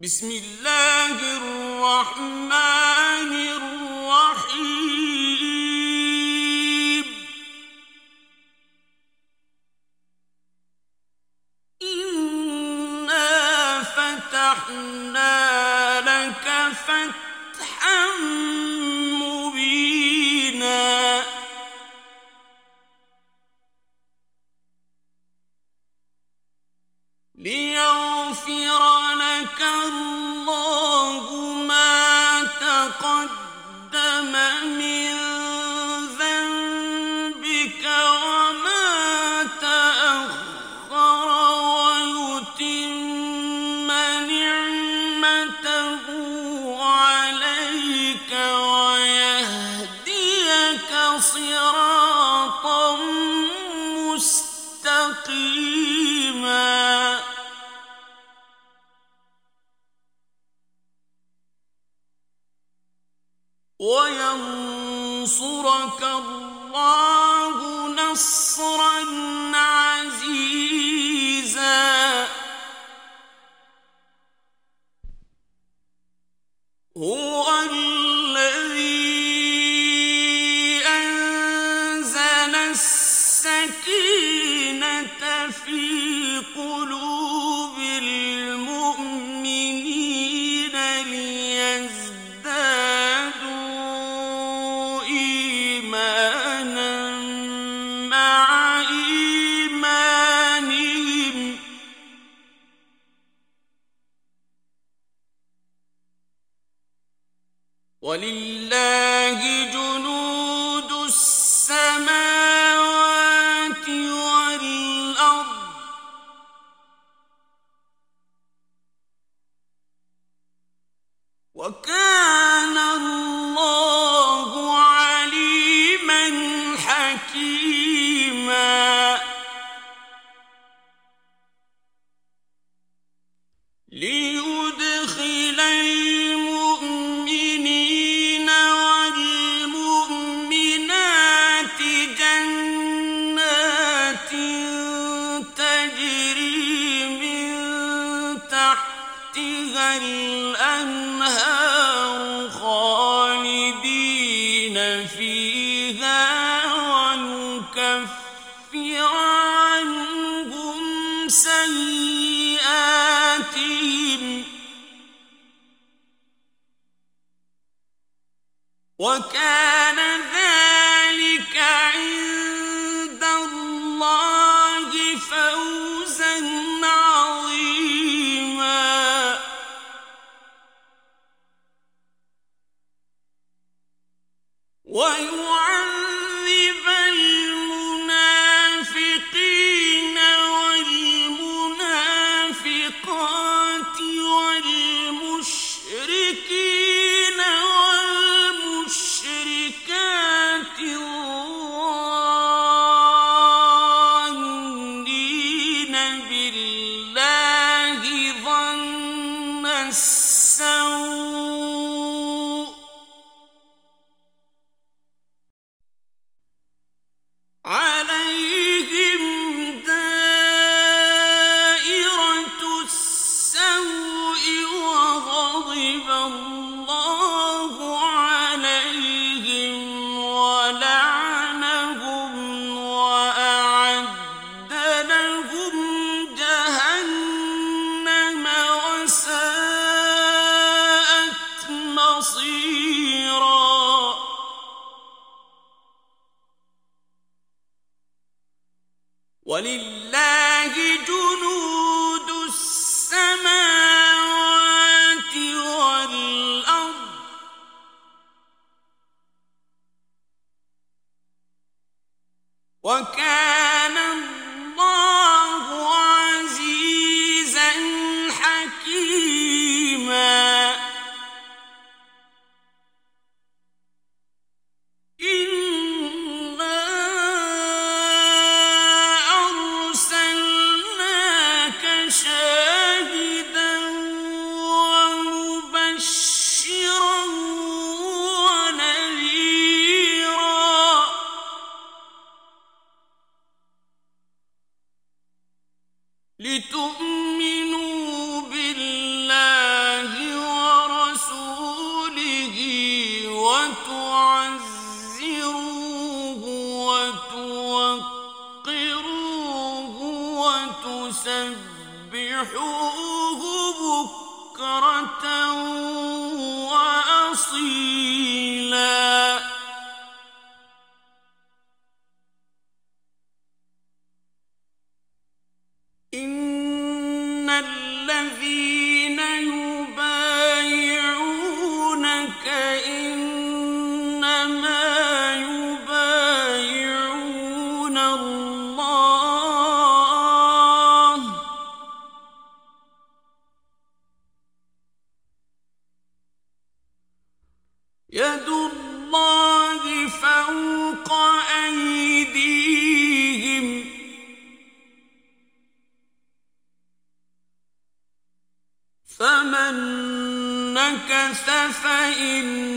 بسم الله الرحمن نصرا والمشركين ولله لتؤمنوا بالله ورسوله وتعزروه وتوقروه وتسبحوه يد الله فوق أيديهم. فمن نكث فإنما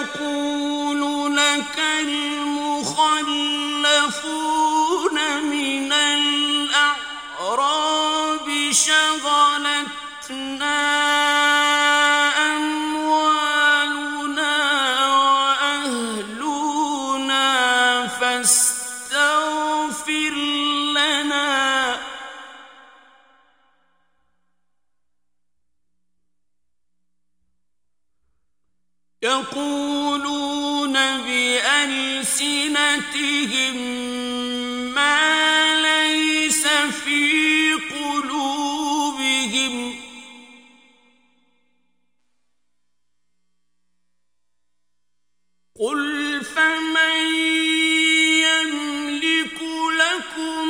يقول لك المخلفون لكم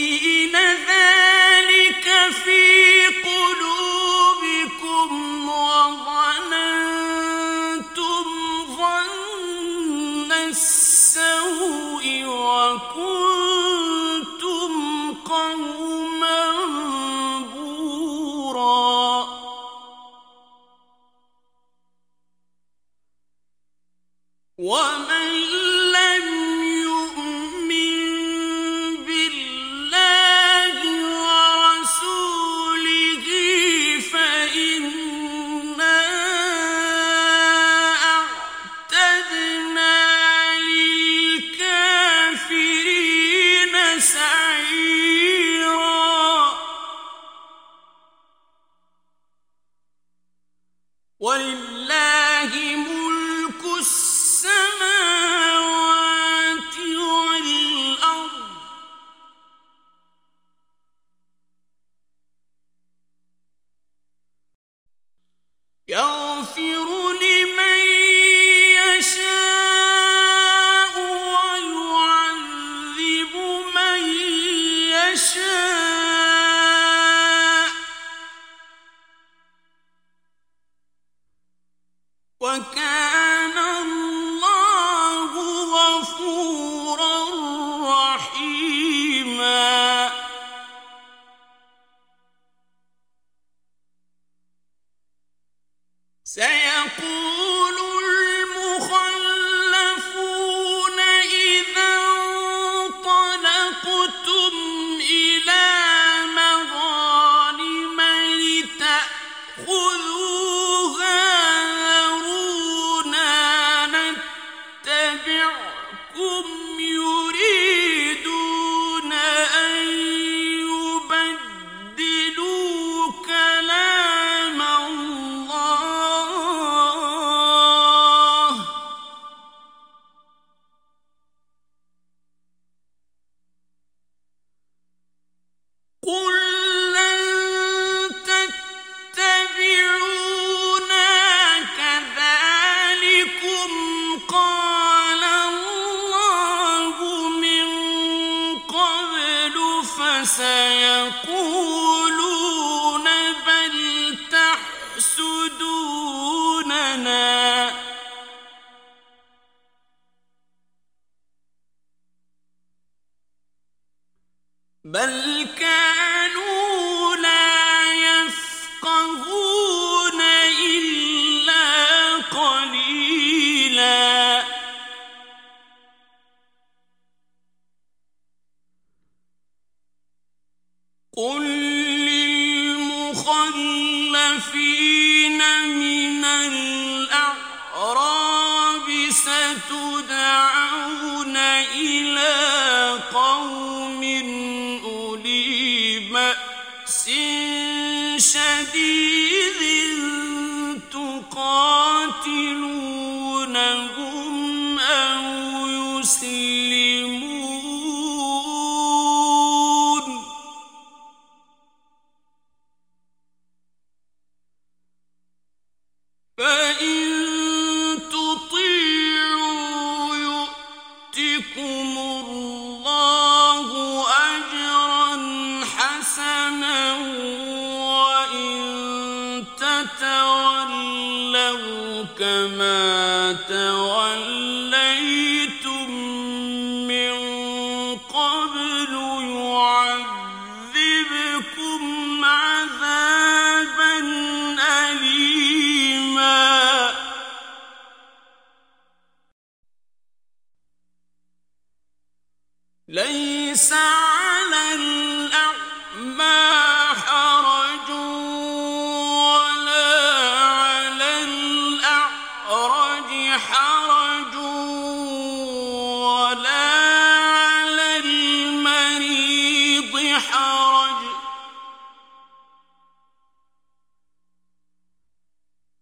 قل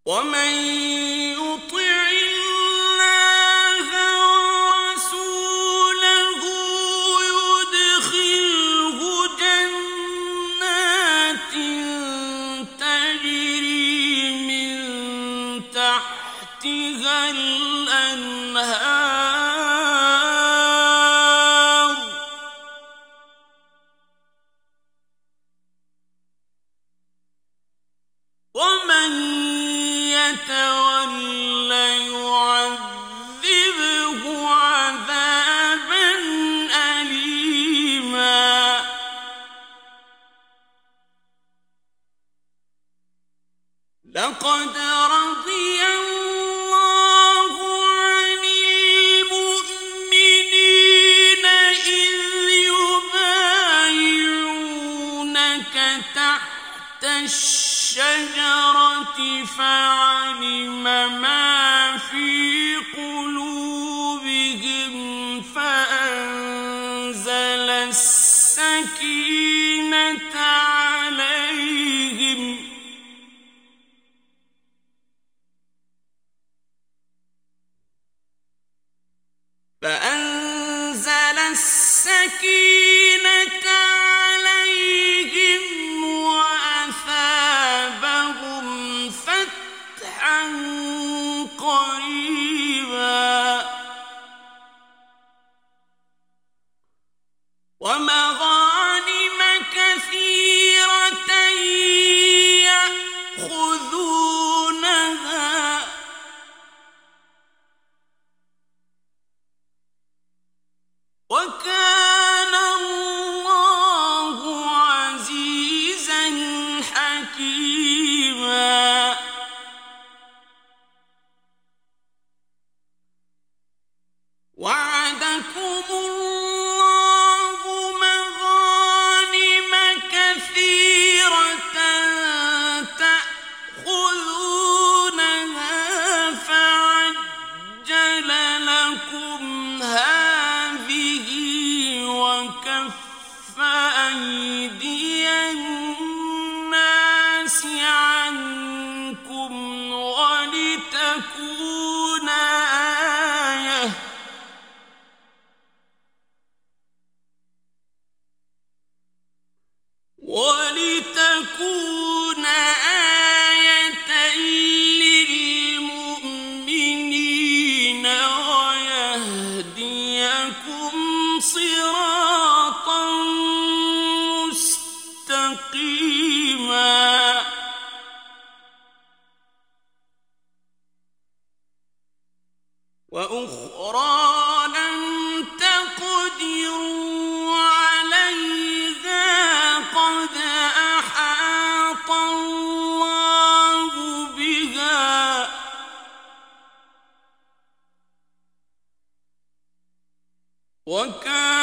ومن كثيرة وكان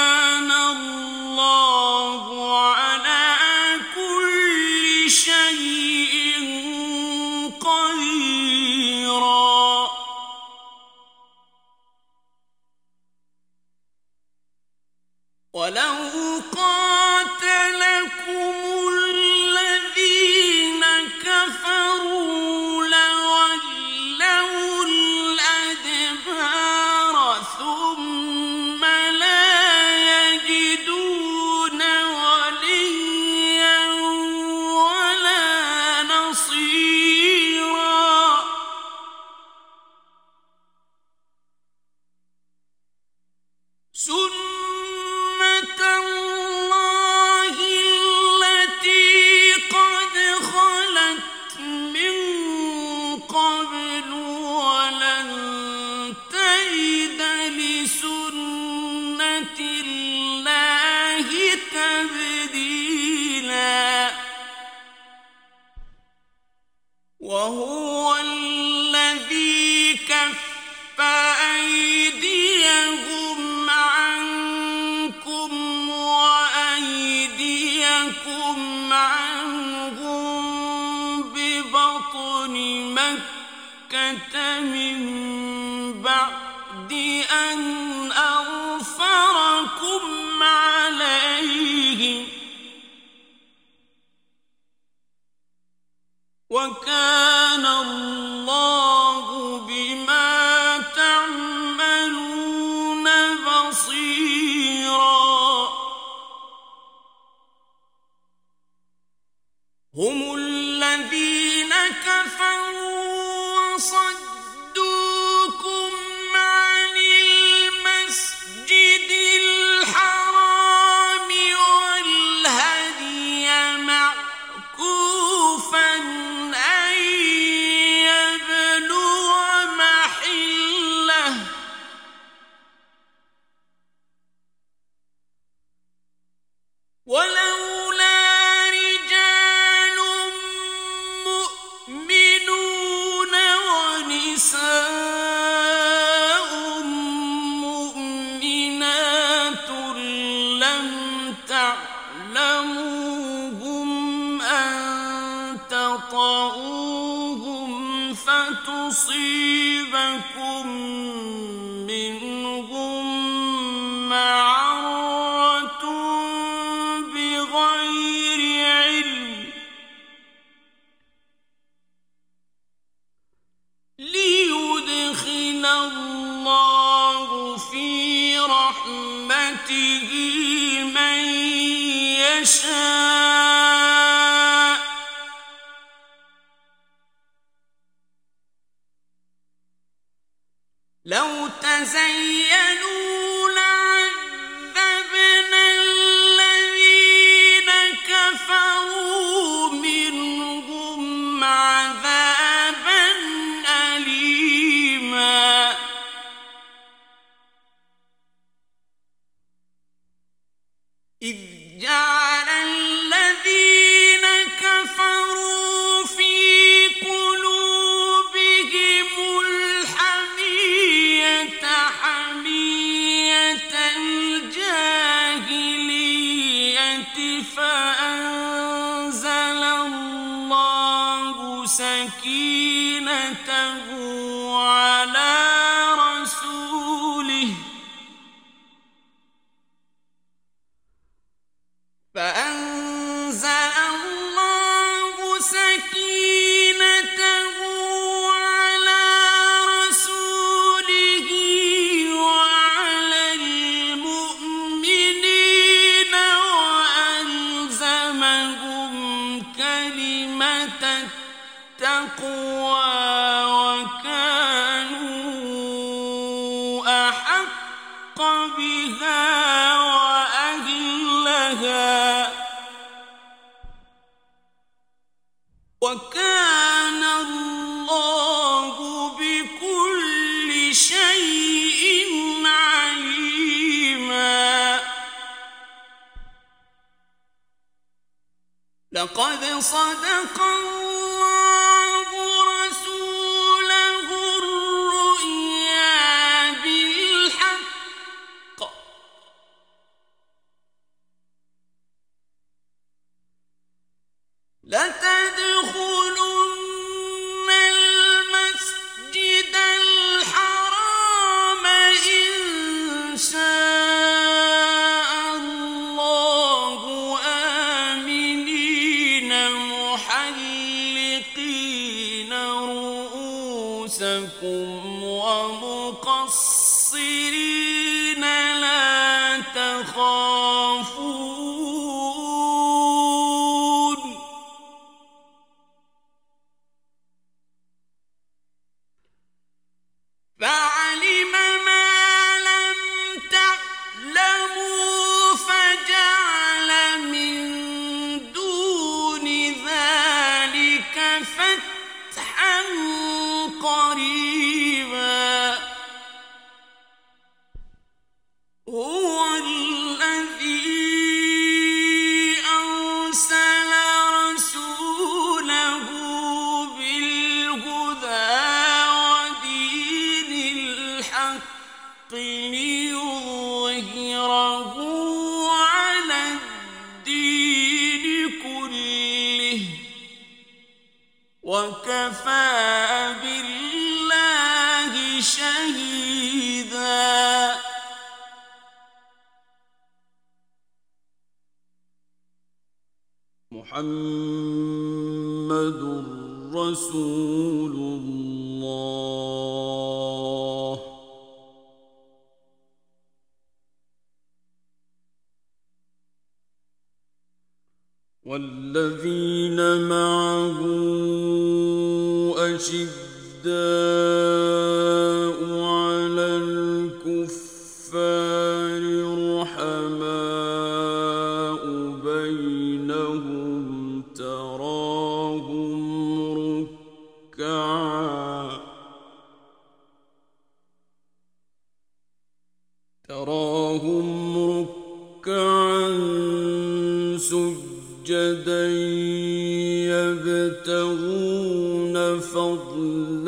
وكان الله محمد رسول الله. والذين معه أشداء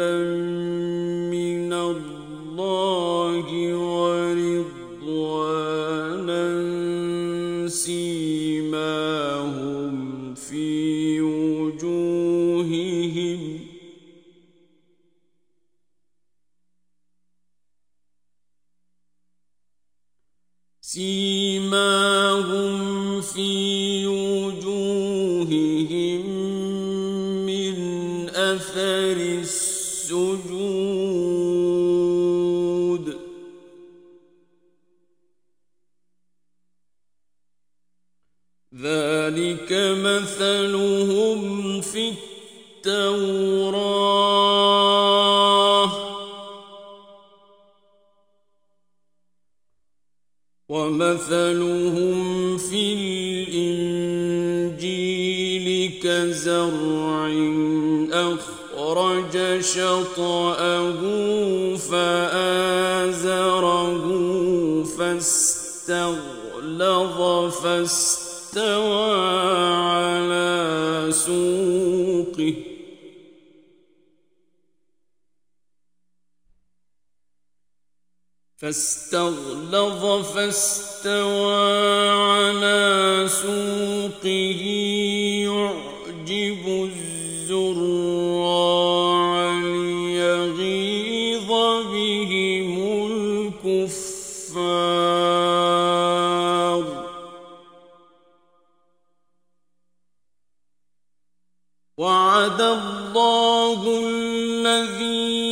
من ومثلهم في الإنجيل كزرع أخرج شطأه فآزره فاستغلظ فاستوى على سوقه فاستغلظ فاستوى على سوقه يعجب الزراع ليغيظ بهم الكفار. وعد الله الذين